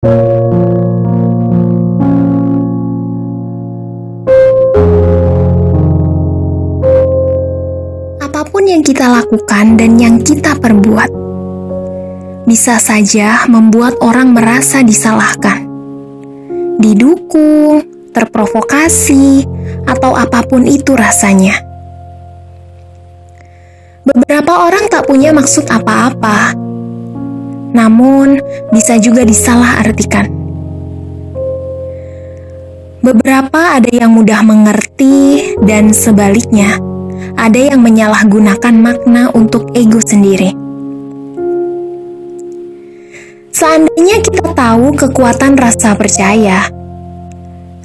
Apa pun yang kita lakukan dan yang kita perbuat, bisa saja membuat orang merasa disalahkan, didukung, terprovokasi, atau apa pun itu rasanya. Beberapa orang tak punya maksud apa-apa, namun bisa juga disalahartikan. Beberapa ada yang mudah mengerti, dan sebaliknya, ada yang menyalahgunakan makna untuk ego sendiri. Seandainya kita tahu kekuatan rasa percaya,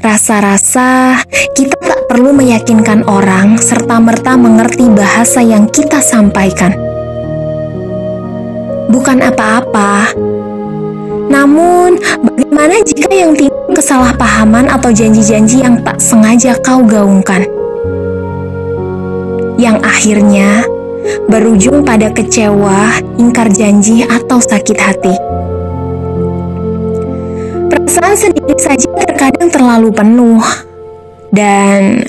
rasa-rasa kita tak perlu meyakinkan orang serta-merta mengerti bahasa yang kita sampaikan. Bukan apa-apa, namun, bagaimana jika yang timbul kesalahpahaman atau janji-janji yang tak sengaja kau gaungkan? Yang akhirnya berujung pada kecewa, ingkar janji, atau sakit hati. Perasaan sendiri saja terkadang terlalu penuh, dan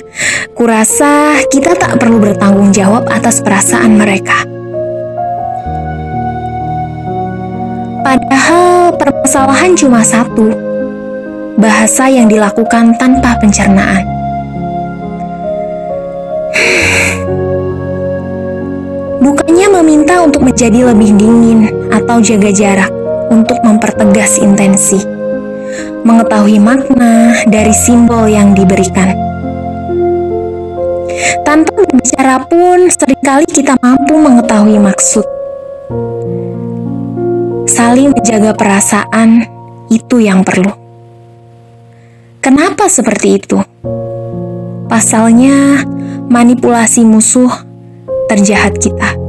kurasa kita tak perlu bertanggung jawab atas perasaan mereka. Padahal permasalahan cuma satu, bahasa yang dilakukan tanpa pencernaan. Bukannya meminta untuk menjadi lebih dingin atau jaga jarak untuk mempertegas intensi, mengetahui makna dari simbol yang diberikan. Tanpa berbicara pun, sering kali kita mampu mengetahui maksud Saling menjaga perasaan itu yang perlu. Kenapa seperti itu? Pasalnya, manipulasi musuh terjahat kita.